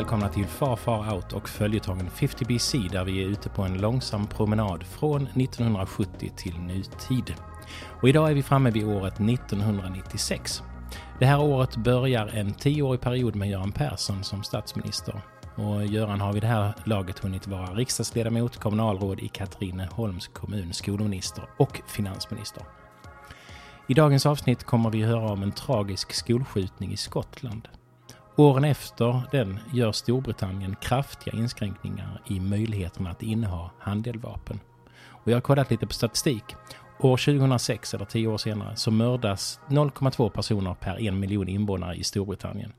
välkomna till Far Far Out och följetongen 50BC där vi är ute på en långsam promenad från 1970 till nutid. Och idag är vi framme vid året 1996. Det här året börjar en tioårig period med Göran Persson som statsminister. Och Göran har vid det här laget hunnit vara riksdagsledamot, kommunalråd i Katrineholms kommun, skolminister och finansminister. I dagens avsnitt kommer vi höra om en tragisk skolskjutning i Skottland. Åren efter den gör Storbritannien kraftiga inskränkningar i möjligheterna att inneha handeldvapen. Och jag har kollat lite på statistik. År 2006, eller tio år senare, så mördas 0,2 personer per en miljon invånare i Storbritannien.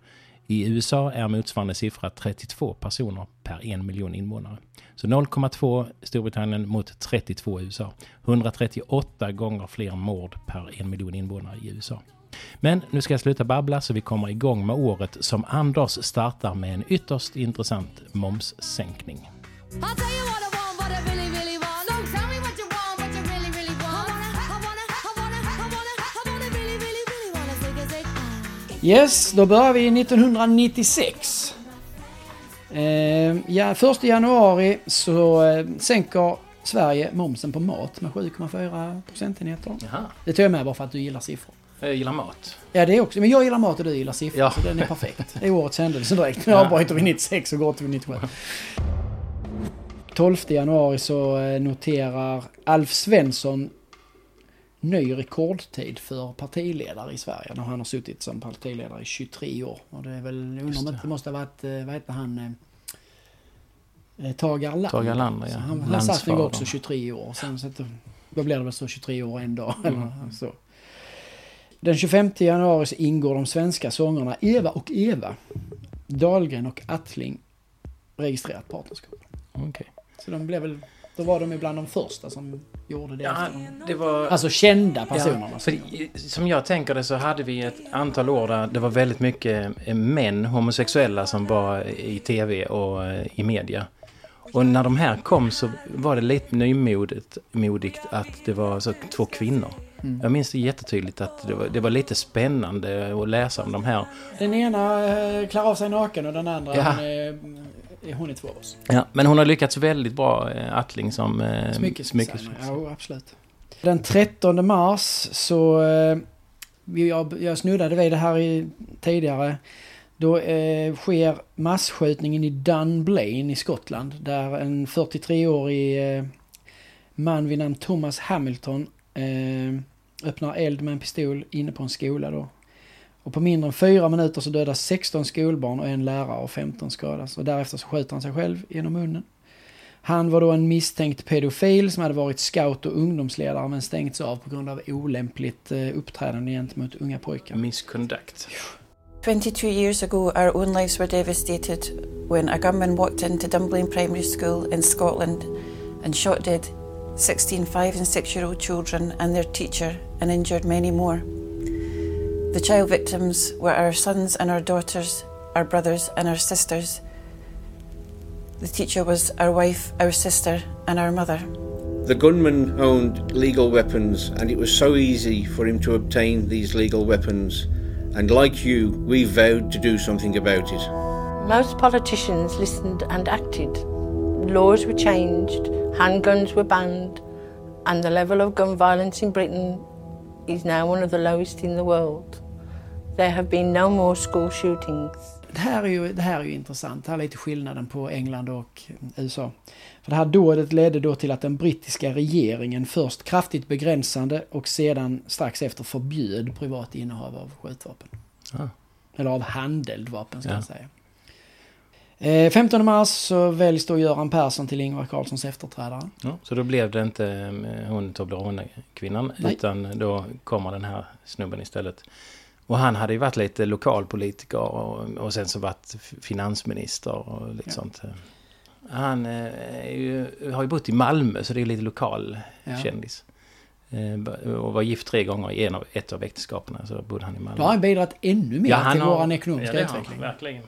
I USA är motsvarande siffra 32 personer per en miljon invånare. Så 0,2 Storbritannien mot 32 i USA. 138 gånger fler mord per en miljon invånare i USA. Men nu ska jag sluta babbla så vi kommer igång med året som Anders startar med en ytterst intressant momssänkning. Yes, då börjar vi 1996. Eh, ja, 1 januari så eh, sänker Sverige momsen på mat med 7,4 procentenheter. Jaha. Det tar jag med bara för att du gillar siffror. Jag gillar mat. Ja, det också. Men jag gillar mat och du gillar siffror. Ja. Så den är perfekt. Det är årets händelse direkt. Nu avbryter vi 96 och går till 97. 12 januari så eh, noterar Alf Svensson ny rekordtid för partiledare i Sverige. När han har suttit som partiledare i 23 år. Och det är väl, undrar det. det. måste ha varit, eh, vad heter han, eh, eh, Tage Erlander. Tage Erlander, ja. Han, han satt nog Landsfader. också 23 år. Sen, så att, då blir det väl så 23 år en dag. Mm. Eller så. Den 25 januari så ingår de svenska sångerna Eva och Eva, Dahlgren och Attling registrerat partnerskap. Okej. Så de blev väl, då var de bland de första som gjorde det. Ja, det var... Alltså kända personerna. Ja, för som jag tänker det så hade vi ett antal år där det var väldigt mycket eh, män, homosexuella, som var i tv och eh, i media. Och när de här kom så var det lite nymodigt modigt att det var så två kvinnor. Mm. Jag minns det jättetydligt att det var, det var lite spännande att läsa om de här. Den ena eh, klarar av sig naken och den andra Ja. hon är, är hon i två års. Ja, men hon har lyckats väldigt bra, eh, Attling, som eh, Smyckesdesigner. smyckes- Ja, absolut. Den 13 mars så, eh, jag, jag snuddade vid det här i, tidigare. Då eh, sker massskjutningen i Dunblane i Skottland. Där en 43-årig eh, man vid namn Thomas Hamilton eh, öppnar eld med en pistol inne på en skola då. Och på mindre än fyra minuter så dödas 16 skolbarn och en lärare och 15 skadas. Och därefter så skjuter han sig själv genom munnen. Han var då en misstänkt pedofil som hade varit scout och ungdomsledare men stängts av på grund av olämpligt eh, uppträdande gentemot unga pojkar. Misconduct. 22 years ago, our own lives were devastated when a gunman walked into Dunblane Primary School in Scotland and shot dead 16 five and six year old children and their teacher and injured many more. The child victims were our sons and our daughters, our brothers and our sisters. The teacher was our wife, our sister, and our mother. The gunman owned legal weapons, and it was so easy for him to obtain these legal weapons. And like you, we vowed to do something about it. Most politicians listened and acted. Laws were changed, handguns were banned, and the level of gun violence in Britain is now one of the lowest in the world. There have been no more school shootings. Det här, är ju, det här är ju intressant. Det här är lite skillnaden på England och eh, USA. För det här dådet ledde då till att den brittiska regeringen först kraftigt begränsande och sedan strax efter förbjöd privat innehav av skjutvapen. Ah. Eller av handeldvapen ska Ja. jag säga. Eh, 15 mars så väljs då Göran Persson till Ingvar Carlssons efterträdare. Ja, så då blev det inte eh, hon Toblerone-kvinnan Nej. utan då kommer den här snubben istället. Och han hade ju varit lite lokalpolitiker och, och sen så varit finansminister och lite Ja. sånt. Han eh, ju, har ju bott i Malmö så det är lite lokal Ja. kändis. Eh, Och var gift tre gånger i en av, ett av äktenskapen så bodde han i Malmö. Då har han bidragit ännu mer han till har- vår ekonomiska ja, har han, utveckling. verkligen.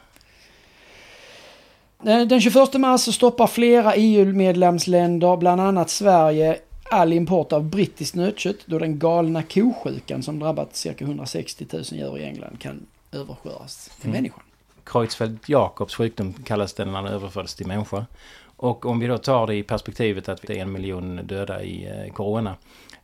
Eh, Den 21 mars så stoppar flera EU-medlemsländer, bland annat Sverige, all import av brittiskt nötkött då den galna kosjukan som drabbat cirka 160 000 djur i England kan överföras till Mm. människan. Creutzfeldt-Jakobs sjukdom kallas den när den överförs till människa. Och om vi då tar det i perspektivet att det är en miljon döda i eh, corona.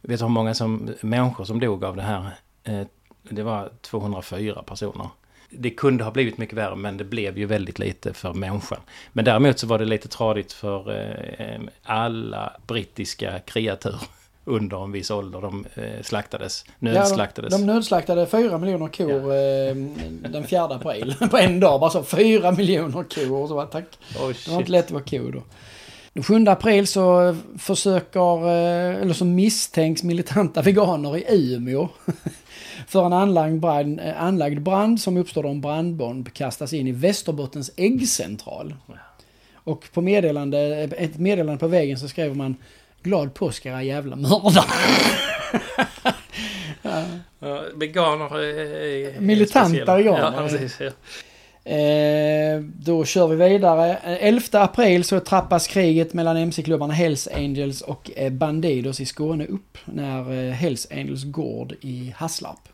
Vet du hur många som, människor som dog av det här? Eh, det var 204 personer. Det kunde ha blivit mycket värre men det blev ju väldigt lite för människan. Men däremot så var det lite tradigt för eh, alla brittiska kreatur under en viss ålder. De eh, slaktades, nödslaktades. Ja, de, de nödslaktade fyra miljoner kor ja. eh, den 4 april. på en dag. Bara så fyra miljoner kor. Och så bara, tack. Oh, det var inte lätt att vara ko då. Den 7 april så försöker, eh, eller så misstänks militanta veganer i Umeå för en anlagd brand, anlagd brand som uppstår då en brandbomb kastas in i Västerbottens äggcentral. Och på meddelande, ett meddelande på väggen så skriver man Glad påsk era jävla mördare. ja. Veganer är... Militanta veganer. Ja, precis, ja. Eh, då kör vi vidare. 11 april så trappas kriget mellan MC-klubbarna Hells Angels och eh, Bandidos i Skåne upp när eh, Hells Angels gård i Hasslarp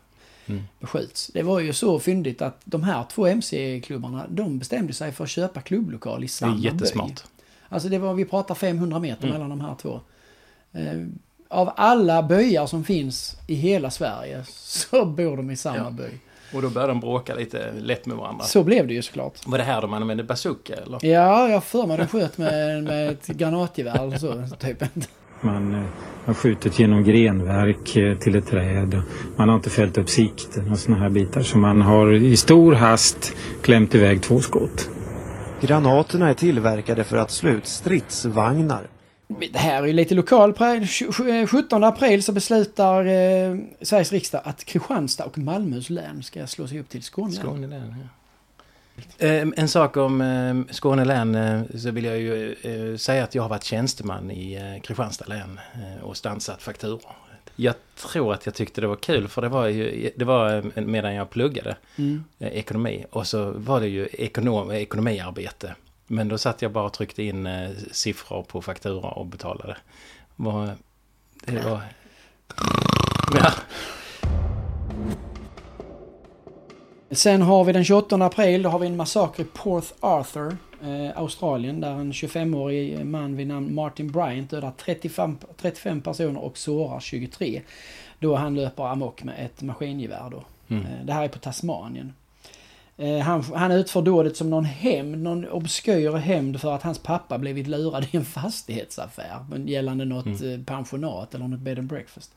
mm. beskjuts. Det var ju så fyndigt att de här två MC-klubbarna de bestämde sig för att köpa klubblokal i samma by. Det är jättesmart. By. Alltså det var, vi pratar 500 meter mm. mellan de här två. Eh, av alla byar som finns i hela Sverige så bor de i samma ja. by. Och då började de bråka lite lätt med varandra. Så blev det ju såklart. Var det här de använde bazooka eller? Ja, jag för mig de sköt med, med ett granatgevär eller så, typ. Man eh, har skjutit genom grenverk eh, till ett träd. Man har inte fällt upp sikten och sådana här bitar. Så man har i stor hast klämt iväg två skott. Granaterna är tillverkade för att slå ut stridsvagnar. Det här är ju lite lokal 17 april så beslutar eh, Sveriges riksdag att Kristianstad och Malmöhus län ska slå sig upp till Skåne. Skåne län ja. Eh, en sak om eh, Skåne län eh, så vill jag ju eh, säga att jag har varit tjänsteman i eh, Kristianstad län eh, och stansat fakturor. Jag tror att jag tyckte det var kul för det var ju, det var medan jag pluggade mm. ekonomi och så var det ju ekonom, ekonomiarbete men då satt jag bara och tryckte in eh, siffror på faktura och betalade. Var, det var... Ja. Sen har vi den 28 april, då har vi en massaker i Port Arthur, eh, Australien, där en 25-årig man vid namn Martin Bryant dödar 35, 35 personer och sårar 23. Då han löper amok med ett maskingevär då. Mm. Eh, det här är på Tasmanien. Eh, han, han utför dådet som någon hämnd, någon obskyr hämnd för att hans pappa blivit lurad i en fastighetsaffär gällande något mm. Eh, pensionat eller något bed and breakfast.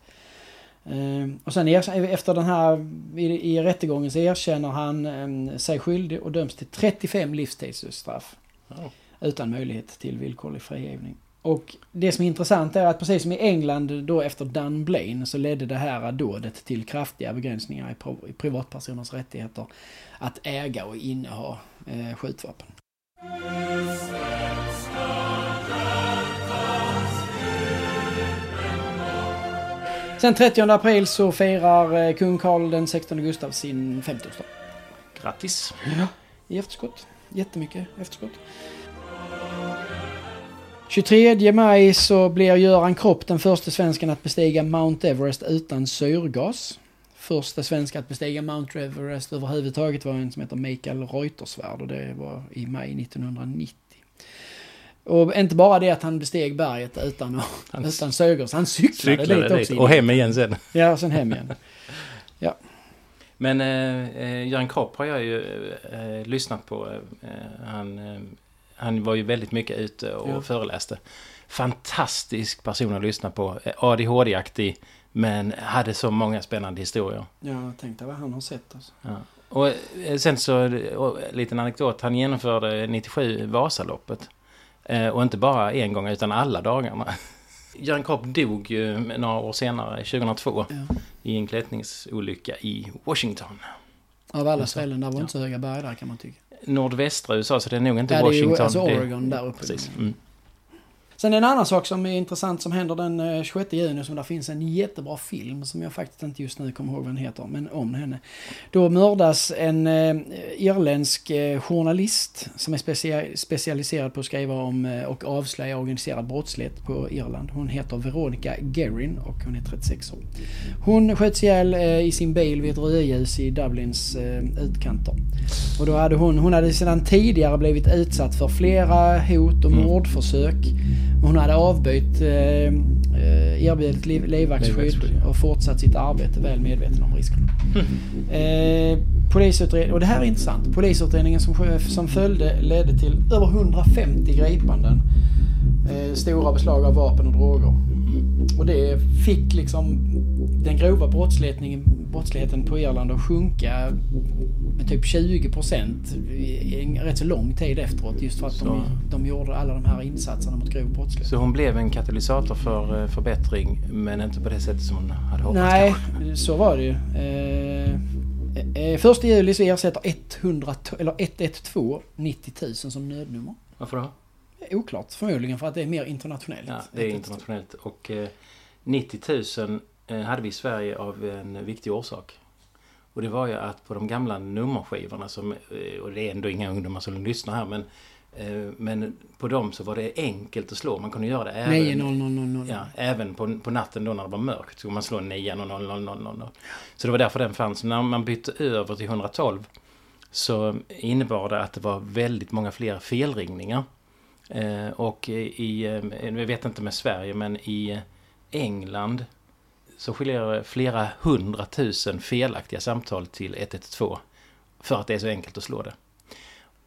Eh, och sen efter den här, i, i rättegången så erkänner han sig skyldig och döms till 35 livstidsstraff. Oh. Utan möjlighet till villkorlig frigivning. Och det som är intressant är att precis som i England då efter Dunblane så ledde det här dådet till kraftiga begränsningar i privatpersoners rättigheter att äga och inneha eh, skjutvapen. Sen 30 april så firar eh, kung Karl den 16 Gustav sin 50-årsdag. Grattis! Ja, i efterskott. Jättemycket efterskott. 23 maj så blir Göran Kropp den första svensken att bestiga Mount Everest utan syrgas. Första svenska att bestiga Mount Everest överhuvudtaget var en som heter Mikael Reuterswärd och det var i maj 1990. Och inte bara det att han besteg berget utan, han utan syrgas, han cyklade, cyklade dit också. Och hem igen sen. Ja, och sen hem igen. Ja. Men eh, eh Göran Kropp har jag ju eh, lyssnat på. Eh, han eh, han var ju väldigt mycket ute och ja. föreläste. Fantastisk person att lyssna på. ADHD-aktig. Men hade så många spännande historier. Ja, jag tänkte vad han har sett alltså. Ja. Och eh, sen så, och, liten anekdot. Han genomförde 97 Vasaloppet. Eh, och inte bara en gång utan alla dagarna. Göran Kropp dog ju några år senare, 2002, ja. i en klättringsolycka i Washington. Av alla ställen, där var inte så höga berg där kan man tycka nordvästra USA så det är nog inte ja, Washington. Det är ju alltså Oregon där uppe. Precis. Mm. Sen en annan sak som är intressant som händer den eh, 26 juni som där finns en jättebra film som jag faktiskt inte just nu kommer ihåg vad den heter, men om henne. Då mördas en eh, irländsk eh, journalist som är specia specialiserad på att skriva om eh, och avslöja organiserad brottslighet på Irland. Hon heter Veronica Guerin och hon är 36 år. Hon sköts ihjäl eh, i sin bil vid ett rödljus i Dublins eh, utkanter. Och då hade hon, hon hade sedan tidigare blivit utsatt för flera hot och Mm. mordförsök. Hon hade avböjt eh, eh, erbjudet liv, livvaktsskydd och fortsatt sitt arbete väl medveten om riskerna. Eh, polisutredning, och det här är intressant. Polisutredningen som, som följde ledde till över 150 gripanden. Eh, stora beslag av vapen och droger. Och det fick liksom den grova brottsligheten, brottsligheten på Irland att sjunka med typ 20 procent en rätt så lång tid efteråt. Just för att de, de gjorde alla de här insatserna mot grov brottslighet. Så hon blev en katalysator för eh, förbättring men inte på det sättet som hon hade hoppats Nej, kanske. så var det ju. Eh, eh, första juli så ersätter 100, t- eller 112 90 000 som nödnummer. Varför då? Oklart, förmodligen för att det är mer internationellt. Ja, det är internationellt. Och eh, 90 000 eh, hade vi i Sverige av en viktig orsak. Och det var ju att på de gamla nummerskivorna, som, eh, och det är ändå inga ungdomar som lyssnar här, men, eh, men på dem så var det enkelt att slå. Man kunde göra det även, 90000. ja, även på, på natten då när det var mörkt. Så kunde man slå 9 0 0 0 0 0. Så det var därför den fanns. När man bytte över till 112 så innebar det att det var väldigt många fler felringningar. Eh, och i, jag vet inte med Sverige, men i England så skiljer det flera hundratusen felaktiga samtal till 112 för att det är så enkelt att slå det.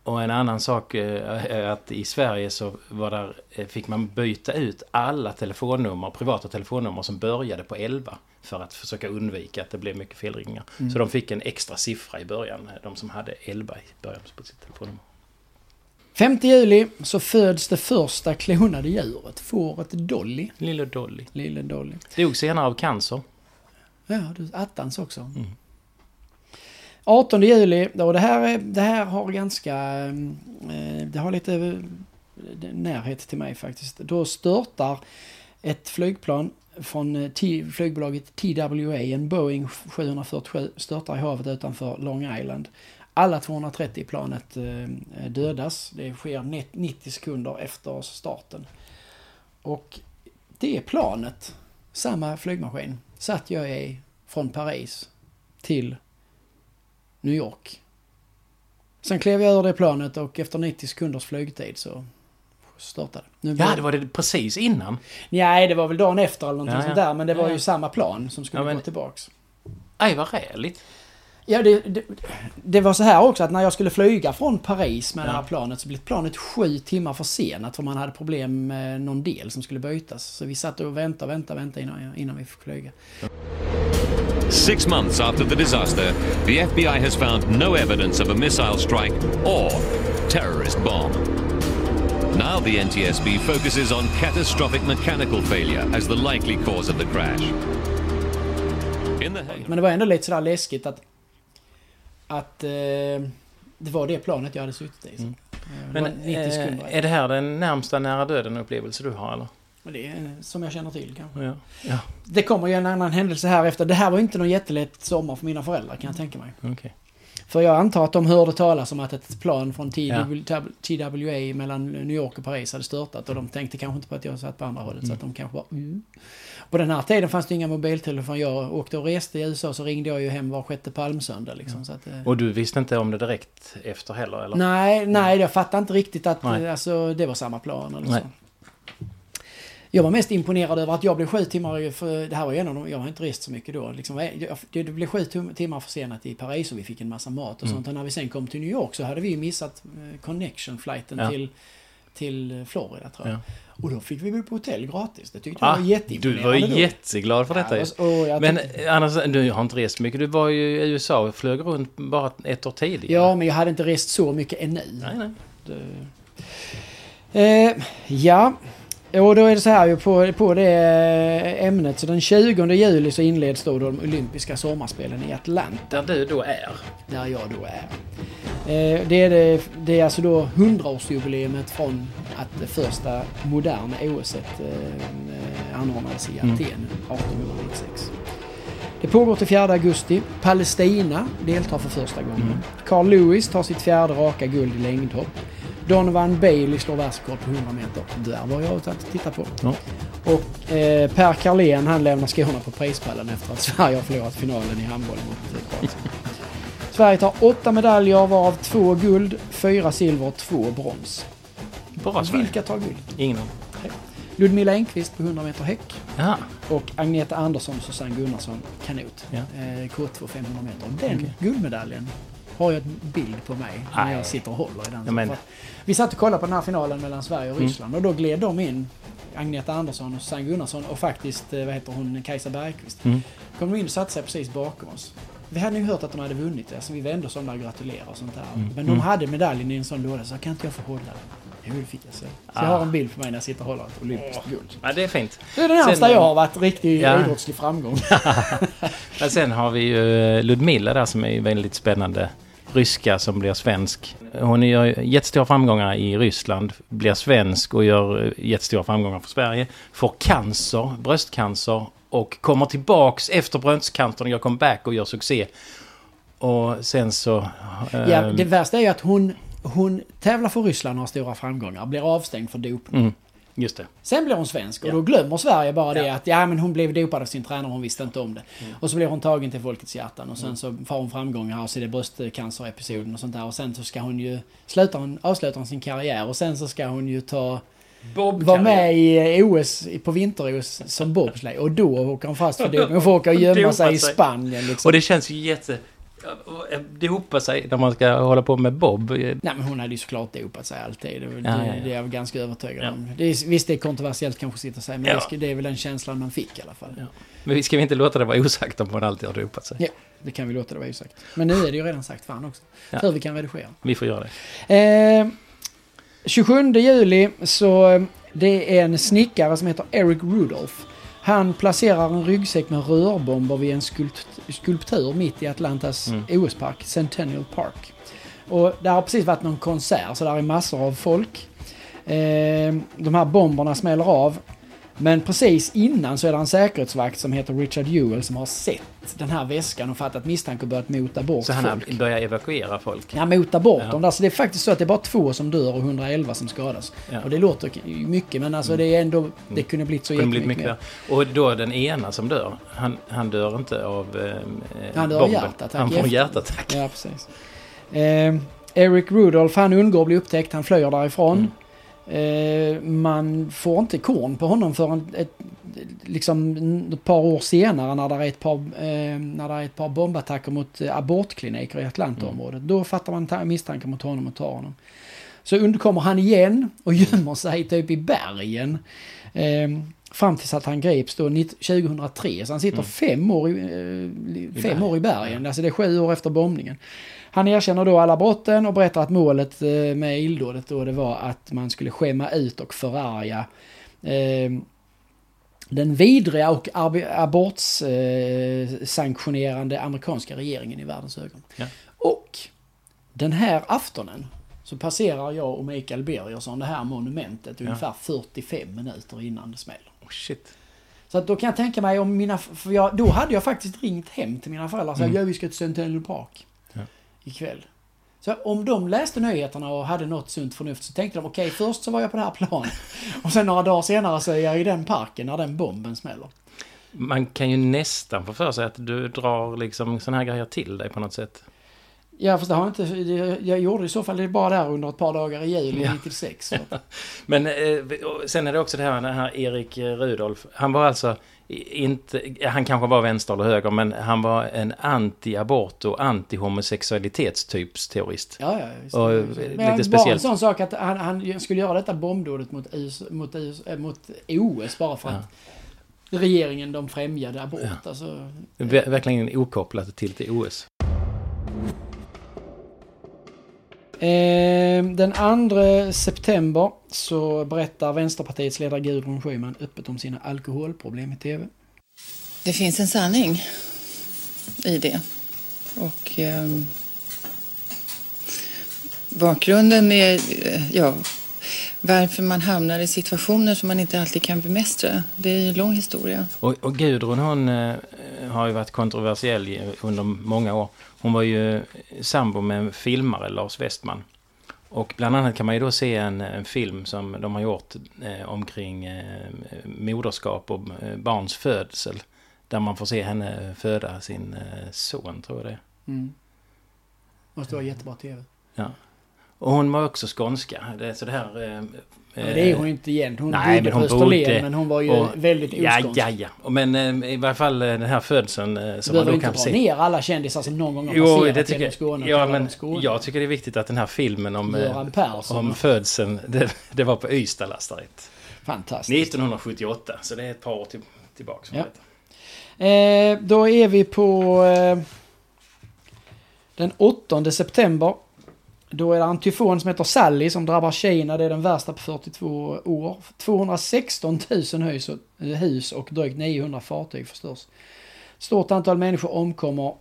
Och en annan sak eh, är att i Sverige så var där, eh, fick man byta ut alla telefonnummer, privata telefonnummer som började på 11 för att försöka undvika att det blev mycket felringningar. Så de fick en extra siffra i början, de som hade 11 i början på sitt telefonnummer. 5 juli så föds det första klonade djuret, fåret Dolly. Lille Dolly. Lille Dolly. Dog senare av cancer. Ja, du, attans också. Mm. 18 juli, och det här, är- det här har ganska... Eh, det har lite närhet till mig faktiskt. Då störtar ett flygplan från eh, flygbolaget TWA, en Boeing 747, störtar i havet utanför Long Island. Alla 230 i planet eh, dödas. Det sker net- 90 sekunder efter starten. Och det planet, samma flygmaskin, satt jag i från Paris till New York. Sen klev jag ur det planet och efter 90 sekunders flygtid så startade nu Ja, det var det precis innan. Nej, det var väl dagen efter eller någonting Ja, ja. sånt där. Men det var Ja. ju samma plan som skulle Ja, men- gå tillbaks. Aj, vad räligt. Ja, det, det, det var så här också att när jag skulle flyga från Paris med Ja. det här planet så blev planet sju timmar försenat för man hade problem med någon del som skulle bytas. Så vi satt och väntade, väntade, väntade innan, innan vi fick flyga. Six months after the disaster, the FBI has found no evidence of a missile strike or terrorist bomb. Now the NTSB focuses on catastrophic mechanical failure as the likely cause of the crash. In the Hague, Men det var ändå lite sådär läskigt att, att eh, det var det planet jag hade suttit i. Mm. Eh, Men var 90 sekunder. eh, är det här den närmsta nära döden upplevelse du har eller? Det är som jag känner till kanske. Ja. ja. Det kommer ju en annan händelse här efter. Det här var inte någon jättelätt sommar för mina föräldrar kan jag tänka mig. Okej. För jag antar att de hörde talas om att ett plan från Ja. TWA mellan New York och Paris hade störtat och de tänkte kanske inte på att jag satt på andra hållet så att de kanske bara mm. På den här tiden fanns det inga mobiltelefoner. Jag åkte och reste i USA så ringde jag ju hem var sjätte palmsöndag liksom. Så att, eh, Och du visste inte om det direkt efter heller eller? Nej, nej, jag fattade inte riktigt att Nej. eh, alltså, det var samma plan eller Nej. så. Jag var mest imponerad över att jag blev sju timmar, för det här var ju en av de, jag har inte rest så mycket då. Liksom, det blev sju tim- timmar försenat i Paris och vi fick en massa mat och Mm. sånt. Och när vi sen kom till New York så hade vi missat eh, connection-flighten Ja. till, till Florida tror jag. Ja. Och då fick vi bo på hotell gratis. Det tyckte jag Ah, var du jätteimponerande var då. jätteglad för detta Ja, ju. jag Men tyckte- eh, annars, du har inte rest mycket. Du var ju i USA och flög runt bara ett år tidigare. Ja, men jag hade inte rest så mycket ännu. Nej, nej. Det- Eh, ja, Och då är det så här ju på, på det ämnet. Så den 20 juli så inleds då de olympiska sommarspelen i Atlanta. Där du då är. Där jag då är. Eh, det, är det, det är alltså då 100-årsjubileumet från att det första moderna OS eh, anordnades i Mm. Aten 1896. Det pågår till 4 augusti. Palestina deltar för första gången. Mm. Carl Lewis tar sitt fjärde raka guld i längdhopp. Donovan Bailey slår världsrekord på 100 meter. Där var jag att titta på. Ja. Och eh, Per Carlén han lämnar skorna på prispallen efter att Sverige har förlorat finalen i handboll mot eh, Kroatien. Sverige tar åtta medaljer varav två guld, fyra silver och två brons. Bra Sverige. Vilka tar guld? Ingen aning. Ludmilla Engqvist på 100 meter häck Jaha. och Agneta Andersson och Susanne Gunnarsson kanot. Ja. Eh, K2 500 meter. Den Okej. guldmedaljen har jag en bild på mig när Nej. jag sitter och håller i den. Ja, men- Vi satt och kollade på den här finalen mellan Sverige och Mm. Ryssland och då gled de in, Agneta Andersson och Susanne Gunnarsson och faktiskt, eh, vad heter hon, Kajsa Bergqvist. Mm. Kom de in och satte sig precis bakom oss. Vi hade ju hört att de hade vunnit det, så vi vände oss om där och gratulerade och sånt där. Mm. Men de Mm. hade medaljen i en sån låda, så kan inte jag få hålla den? Det fick jag så. Så jag Ah. har en bild på mig när jag sitter och håller ett olympiskt guld. Ja, det är fint. Det är det närmsta Sen- jag har varit riktig Ja. idrottslig framgång. Men sen har vi ju eh, Ludmilla där som är väldigt spännande. Ryska som blir svensk. Hon gör jättestora framgångar i Ryssland, blir svensk och gör eh, jättestora framgångar för Sverige. Får cancer, bröstcancer och kommer tillbaks efter bröstcancern och gör comeback och gör succé. Och sen så... eh, Ja, det värsta är ju att hon, hon tävlar för Ryssland och har stora framgångar, blir avstängd för dopning. Mm, just det. Sen blir hon svensk och Ja. då glömmer Sverige bara det Ja. att ja men hon blev dopad av sin tränare och hon visste inte om det. Mm. Och så blir hon tagen till folkets hjärtan och sen så får hon framgångar och så är det bröstcancer-episoden och sånt där och sen så ska hon ju sluta hon, avslutar hon sin karriär och sen så ska hon ju ta Bob vara med i eh, OS på vinter-OS som bobsleigh och då åker hon fast för dopning och får åka och gömma sig i. Spanien liksom. Och det känns ju jätte... Det hopar sig när man ska hålla på med Bob. Nej men hon hade ju såklart dopat sig alltid. Det, Ja, det, ja, ja. det är jag ganska övertygad om. Det är, visst det är kontroversiellt kanske att sitta och säga men det, det är väl den känslan man fick i alla fall. Men vi ska vi inte låta det vara osagt om hon alltid har dopat sig. Ja. Det kan vi låta det vara osagt. Men nu är det ju redan sagt fan också. Ja. Hur vi kan redigera. Vi får göra det. Eh, 27 juli så eh, det är en snickare som heter Eric Rudolph. Han placerar en ryggsäck med rörbomber vid en skulpt, skulptur mitt i Atlantas Mm. OS-park, Centennial Park. Och där har precis varit någon konsert så där är massor av folk. Eh, de här bomberna smäller av. Men precis innan så är det en säkerhetsvakt som heter Richard Ewell som har sett den här väskan och fattat misstanke och börjat mota bort Så han folk. har börjat evakuera folk. Ja, mota bort Ja. dem. Så det är faktiskt så att det är bara två som dör och 111 som skadas. Ja. Och det låter mycket men alltså det är ändå... Det kunde blivit så Kunde blivit jättemycket mycket mer. Och då den ena som dör, han, han dör inte av eh, Han dör av bomben. hjärtattack Han får en hjärtattack. Ja, precis. Eh, Eric Rudolph, han undgår att bli upptäckt. Han flyr därifrån. Eh, man får inte korn på honom förrän ett, liksom ett par år senare när det är ett par, eh, när det är ett par bombattacker mot eh, abortkliniker i Atlantaområdet. Då fattar man ta- misstankar mot honom och tar honom. Så undkommer han igen och gömmer sig typ i bergen. Eh, fram tills att han greps då 19- 2003. Så han sitter Mm. fem, år i, eh, fem år i bergen. Alltså det är sju år efter bombningen. Han erkänner då alla brotten och berättar att målet eh, med illdådet då det var att man skulle skämma ut och förarga eh, den vidriga och abortsanktionerande eh, amerikanska regeringen i världens ögon. Ja. Och den här aftonen så passerar jag och Mikael Birgersson det här monumentet ungefär 45 minuter innan det smäller. Oh, shit. Så att då kan jag tänka mig om mina... För jag, då hade jag faktiskt ringt hem till mina föräldrar och sagt Mm. ja vi ska till Centennial Park. Ikväll. Så om de läste nyheterna och hade något sunt förnuft så tänkte de okej först så var jag på det här planet. Och sen några dagar senare så är jag i den parken när den bomben smäller. Man kan ju nästan få för sig att du drar liksom såna här grejer till dig på något sätt. Ja fast det har jag inte... Jag, gjorde i så fall det bara där under ett par dagar i juli Ja. 96. Så. Men eh, sen är det också det här med den här Erik Rudolf. Han var alltså inte, han kanske var vänster eller höger, men han var en anti-abort och anti-homosexualitetstypsterrorist. Ja, ja, visst. Och, eh, Men lite Bara en speciellt. sån sak att han, han skulle göra detta bombdådet mot, US, mot, US, äh, mot OS bara för Ja. att regeringen de främjade abort. Alltså, Ver- Verkligen okopplat till, till OS. Den 2 september så berättar Vänsterpartiets ledare Gudrun Schyman öppet om sina alkoholproblem i TV. Det finns en sanning i det. Och eh, bakgrunden är eh, ja, varför man hamnar i situationer som man inte alltid kan bemästra. Det är ju en lång historia. Och, och Gudrun hon eh, har ju varit kontroversiell under många år. Hon var ju sambo med en filmare, Lars Westman. Och bland annat kan man ju då se en, en film som de har gjort eh, omkring eh, moderskap och eh, barns födsel. Där man får se henne föda sin eh, son, tror jag det. Mm. Måste vara jättebra TV. Ja. Och hon var också skånska. Det, så det här... Eh, Men det är hon ju inte igen. Hon Nej, bodde men hon på Österlen bodde- men hon var ju och- väldigt Ja, oskånsk. ja, ja. Och Men eh, i varje fall eh, den här födseln eh, som man då kan se. ner alla kändisar som någon gång har Jo, passerat det tycker genom. Skåne. Ja, men Skåne. jag tycker det är viktigt att den här filmen om, eh, om födseln, det, det var på Ystad lasarett. Fantastiskt. 1978, så det är ett par år till, tillbaka. som Ja. Eh, då är vi på eh, den 8 september. Då är det en tyfon som heter Sally som drabbar Kina. Det är den värsta på 42 år. 216 000 hus och, eh, hus och drygt 900 fartyg förstörs. Stort antal människor omkommer.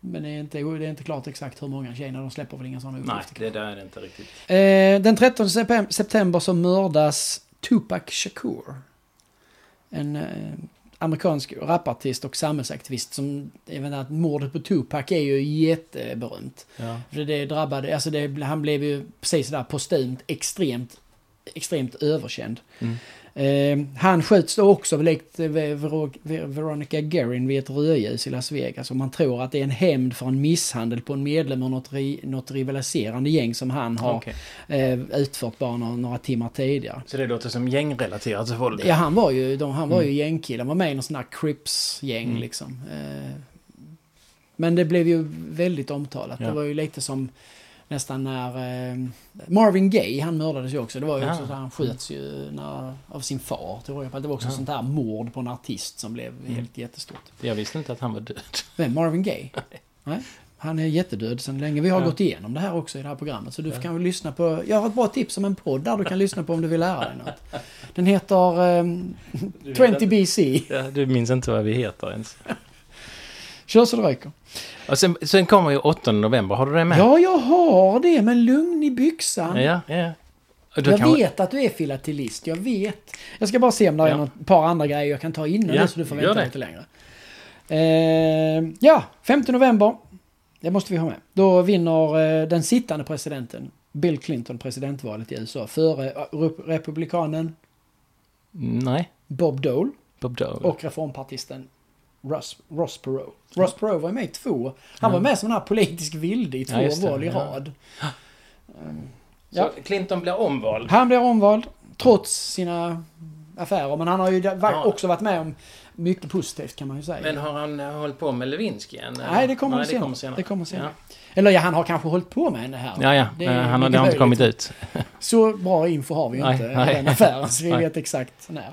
Men det är inte, det är inte klart exakt hur många Kina. De släpper väl inga sådana Nej, uppgifter. det där är det inte riktigt. Eh, den 13 sepem- september så mördas Tupac Shakur. En eh, amerikansk rapartist och samhällsaktivist som, jag inte, att mordet på Tupac är ju jätteberömt. Ja. För det drabbade, alltså det, han blev ju precis sådär postumt extremt, extremt överkänd. Mm. Eh, han skjuts då också likt eh, Ver- Veronica Guerin vid ett rödljus i Las Vegas. Och man tror att det är en hämnd för en misshandel på en medlem av något, ri, något rivaliserande gäng som han har Okej. eh, utfört bara några, några timmar tidigare. Så det låter som gängrelaterat våld. Ja, han var ju, de, han var ju Mm. gängkille. Han var med i någon sån här Crips-gäng Mm. liksom. Eh, men det blev ju väldigt omtalat. Ja. Det var ju lite som nästan när eh, Marvin Gaye, han mördades ju också. Det var ju också så han sköts ju när, av sin far på allt. Det var också Ja. sånt här mord på en artist som blev Mm. helt jättestort. Jag visste inte att han var död. Vem? Marvin Gaye? Nej. Han är jättedöd sedan länge. Vi har Ja. gått igenom det här också i det här programmet. Så du Ja. kan väl lyssna på... Jag har ett bra tips om en podd där du kan lyssna på om du vill lära dig något. Den heter ehm, 20 BC. Ja, du minns inte vad vi heter ens. Kör så det ryker. Och sen, sen kommer ju 8 november, har du det med? Ja, jag har det, men lugn i byxan. Ja, ja. Då Jag kan- vet att du är filatelist, jag vet. Jag ska bara se om det är Ja. något par andra grejer jag kan ta innan Ja, det, så du får vänta lite längre. Eh, ja, 5 november. Det måste vi ha med. Då vinner eh, den sittande presidenten Bill Clinton presidentvalet i USA före eh, rep- republikanen Nej, Bob Dole Bob Dole. och reformpartisten Ross, Ross Perot. Ross Perot var med i två. Han Ja. var med som den här politisk vilde i två Ja, val i ja. rad. Så Ja. Clinton blir omvald. Han blir omvald trots sina affärer. Men han har ju Ja. också varit med om mycket positivt kan man ju säga. Men har han eh, hållit på med Lewinsky än? eller? Nej, det kommer, Nej, senare. det kommer senare. Det kommer senare. Ja. Eller ja, han har kanske hållit på med henne här. Ja, ja. Det är han har, det har inte kommit ut. Så bra info har vi ju inte i den affären, så vi Nej. vet exakt när.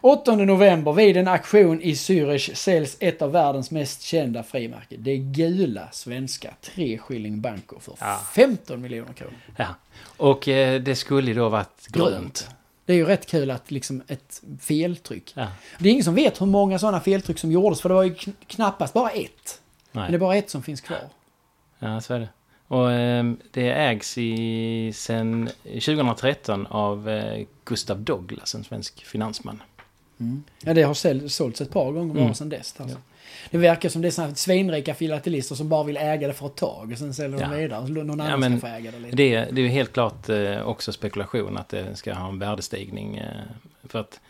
8 november, vid en aktion i Zürich säljs ett av världens mest kända frimärken. Det gula svenska 3 skilling banco för Ja. 15 miljoner kronor. Ja. Och eh, det skulle ju då varit grönt. Grönt. Det är ju rätt kul att liksom ett feltryck. Ja. Det är ingen som vet hur många sådana feltryck som gjordes, för det var ju kn- knappast bara ett. Men det är Nej. bara ett som finns kvar. Ja, så är det. Och eh, det ägs i, sen 2013 av eh, Gustav Douglas, en svensk finansman. Ja, det har säl- sålts ett par gånger bara Mm. sedan dess. Alltså. Det verkar som det är sådana svinrika filatelister som bara vill äga det för ett tag och sen säljer de Ja. vidare. Så någon Ja, annan men ska få äga det lite. Det, det är ju helt klart eh, också spekulation att det ska ha en värdestigning. Eh, för att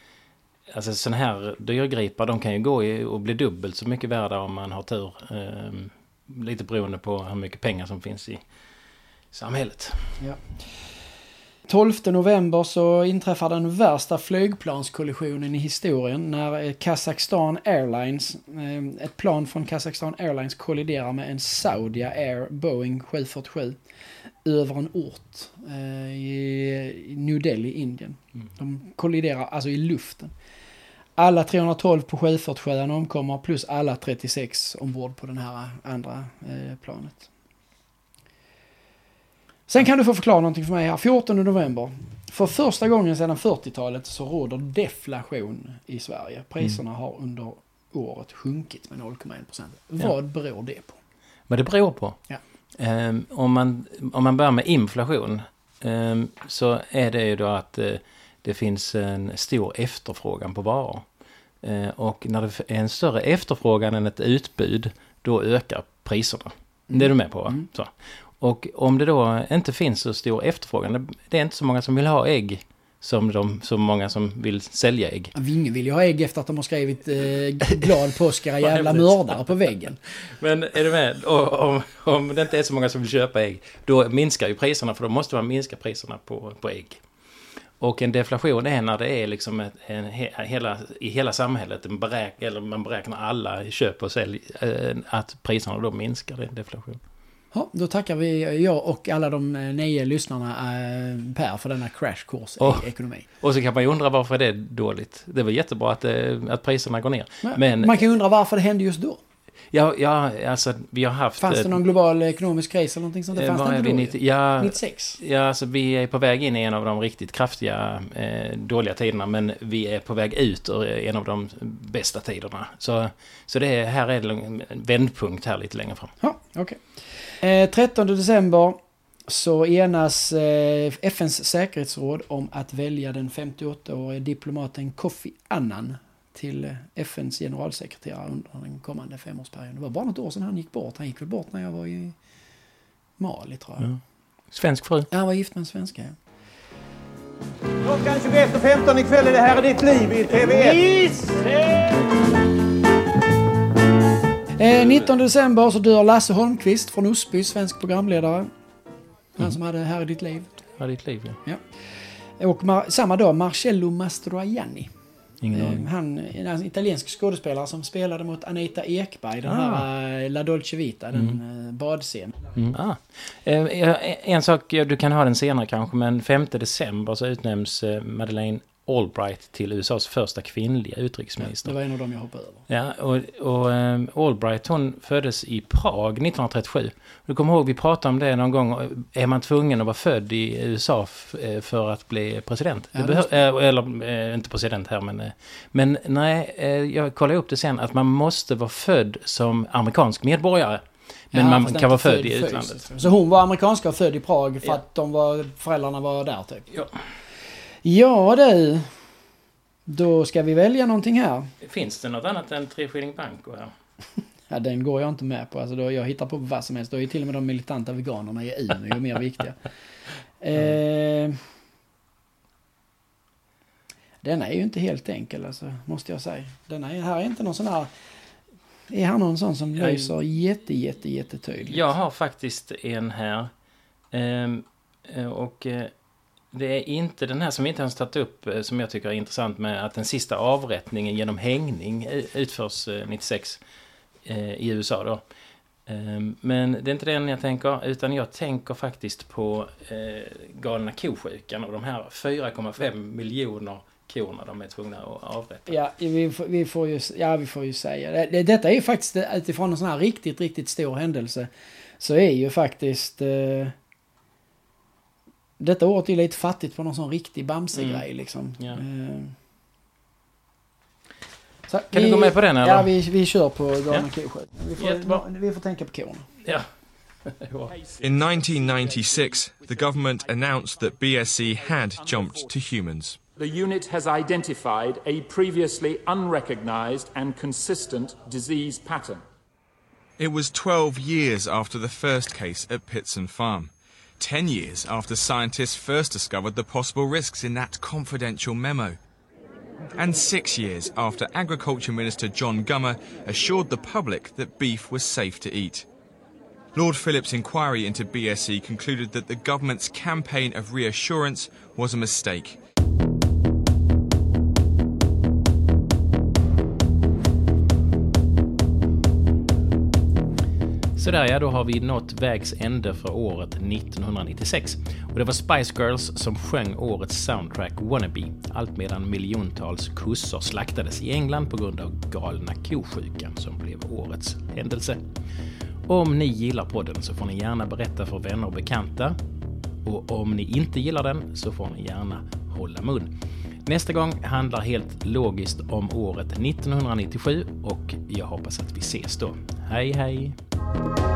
alltså sådana här dyrgripar, de kan ju gå och bli dubbelt så mycket värda om man har tur. Eh, lite beroende på hur mycket pengar som finns i samhället. 12 november så inträffar den värsta flygplanskollisionen i historien när eh, Kazakstan Airlines, eh, ett plan från Kazakstan Airlines kolliderar med en Saudia Air Boeing 747 över en ort eh, i New Delhi, Indien. De kolliderar alltså i luften. Alla 312 på 747 omkommer plus alla 36 ombord på den här andra planet. Sen kan du få förklara någonting för mig här. 14 november. För första gången sedan 40-talet så råder deflation i Sverige. Priserna har under året sjunkit med 0,1%. Vad beror det på? Vad det beror på? Ja. Ehm, om, man, om man börjar med inflation ehm, så är det ju då att eh, det finns en stor efterfrågan på varor. Eh, och när det är en större efterfrågan än ett utbud, då ökar priserna. Det är du med på? Mm. Så. Och om det då inte finns så stor efterfrågan, det- är inte så många som vill ha ägg som de, så många som vill sälja ägg. Ingen vill ju ha ägg efter att de har skrivit eh, glad påsk era jävla mördare på väggen. Men är du med? Och, om, om det inte är så många som vill köpa ägg, då minskar ju priserna, för då måste man minska priserna på, på ägg. Och en deflation är när det är liksom ett, en, he, hela, i hela samhället, en beräk, eller man beräknar alla köp och sälj, eh, att priserna då minskar, det är en deflation. Ja, då tackar vi jag och alla de eh, nio lyssnarna eh, Per för denna crashkurs i ekonomi. Och så kan man ju undra varför det är dåligt. Det väl jättebra att, eh, att priserna går ner. Men, Man kan ju undra varför det hände just då. ja, ja, alltså vi har haft... Fanns det någon global ekonomisk kris eller någonting sånt? Det fanns det inte vi, då? 90, ju. ja, 96? Ja, alltså vi är på väg in i en av de riktigt kraftiga eh, dåliga tiderna, men vi är på väg ut ur en av de bästa tiderna. Så, så det är, här är en vändpunkt här lite längre fram. Ja, okej. Eh, 13 december så enas eh, FNs säkerhetsråd om att välja den 58-årige diplomaten Kofi Annan till eh, FNs generalsekreterare under den kommande femårsperioden. Det var bara något år sedan han gick bort. Han gick väl bort när jag var i Mali tror jag. Ja. Svensk fru. Ja, han var gift med en svenska. Ja. Klockan 21.15 ikväll är det här är ditt liv i TV1. Eh, 19 december så dör Lasse Holmqvist från Osby, svensk programledare. Han som hade Här i ditt liv. Ja, ditt liv ja. Och mar- samma dag Marcello Mastroianni. Ingen Eh. Han en italiensk skådespelare som spelade mot Anita Ekberg, den Ah. här eh, La Dolce Vita, den eh, badscenen. Mm, ah. eh, ja, en sak, ja, du kan ha den senare kanske, men 5 december så utnämns eh, Madeleine Albright till USAs första kvinnliga utrikesminister. Det var en av dem jag hoppade över. Ja, och, och um, Albright hon föddes i Prag 1937. Du kommer ihåg, vi pratade om det någon gång. Är man tvungen att vara född i USA eh, för att bli president? Ja, måste- eh, eller, eh, inte president här, men... Men nej, jag kollade upp det sen, att man måste vara född som amerikansk medborgare. Men Ja, man kan vara inte född i utlandet. Så hon var amerikanska och född i Prag för Ja. att de var, föräldrarna var där typ? Ja. Ja du. Då ska vi välja någonting här. Finns det något annat än Tre Skilling Banco här? Ja, den går jag inte med på. Alltså, då, jag hittar på vad som helst. Då är ju till och med de militanta veganerna i Umeå mer viktiga. Eh, denna är ju inte helt enkel, alltså, måste jag säga. Denna är, här är inte någon sån här... Är här någon sån som lyser jätte, jätte, jättetydligt? Jag har faktiskt en här. Ehm, eh, och eh, det är inte den här som vi inte ens tagit upp eh, som jag tycker är intressant med att den sista avrättningen genom hängning eh, utförs eh, 96 i USA då. Ehm, men det är inte den jag tänker, utan jag tänker faktiskt på galna kosjukan och de här 4,5 miljoner korna de är tvungna att avrätta. Ja, vi, får- vi, får ju, ja, vi får ju säga det. det. Detta är ju faktiskt utifrån en sån här riktigt, riktigt stor händelse. Så är ju faktiskt... Eh, detta året är lite fattigt på någon sån riktig Bamse-grej Mm. liksom. Ja. Eh, så Kan du gå med på den, eller? Ja, vi, vi kör på galna Ja. kosjukan. Vi får, vi får tänka på korna. Ja. In 1996, the government announced that BSE had jumped to humans. The unit has identified a previously unrecognised and consistent disease pattern. It was 12 years after the first case at Pitson Farm. 10 years after scientists first discovered the possible risks in that confidential memo. And six years after Agriculture Minister John Gummer assured the public that beef was safe to eat. Lord Phillips' inquiry into BSE concluded that the government's campaign of reassurance was a mistake. Sådär ja, då har vi nått vägs ände för året 1996. Och det var Spice Girls som sjöng årets soundtrack Wannabe, allt medan miljontals kossor slaktades i England på grund av galna kosjukan som blev årets händelse. Om ni gillar podden så får ni gärna berätta för vänner och bekanta. Och om ni inte gillar den så får ni gärna hålla mun. Nästa gång handlar helt logiskt om året 1997 och jag hoppas att vi ses då. Hej hej! Bye.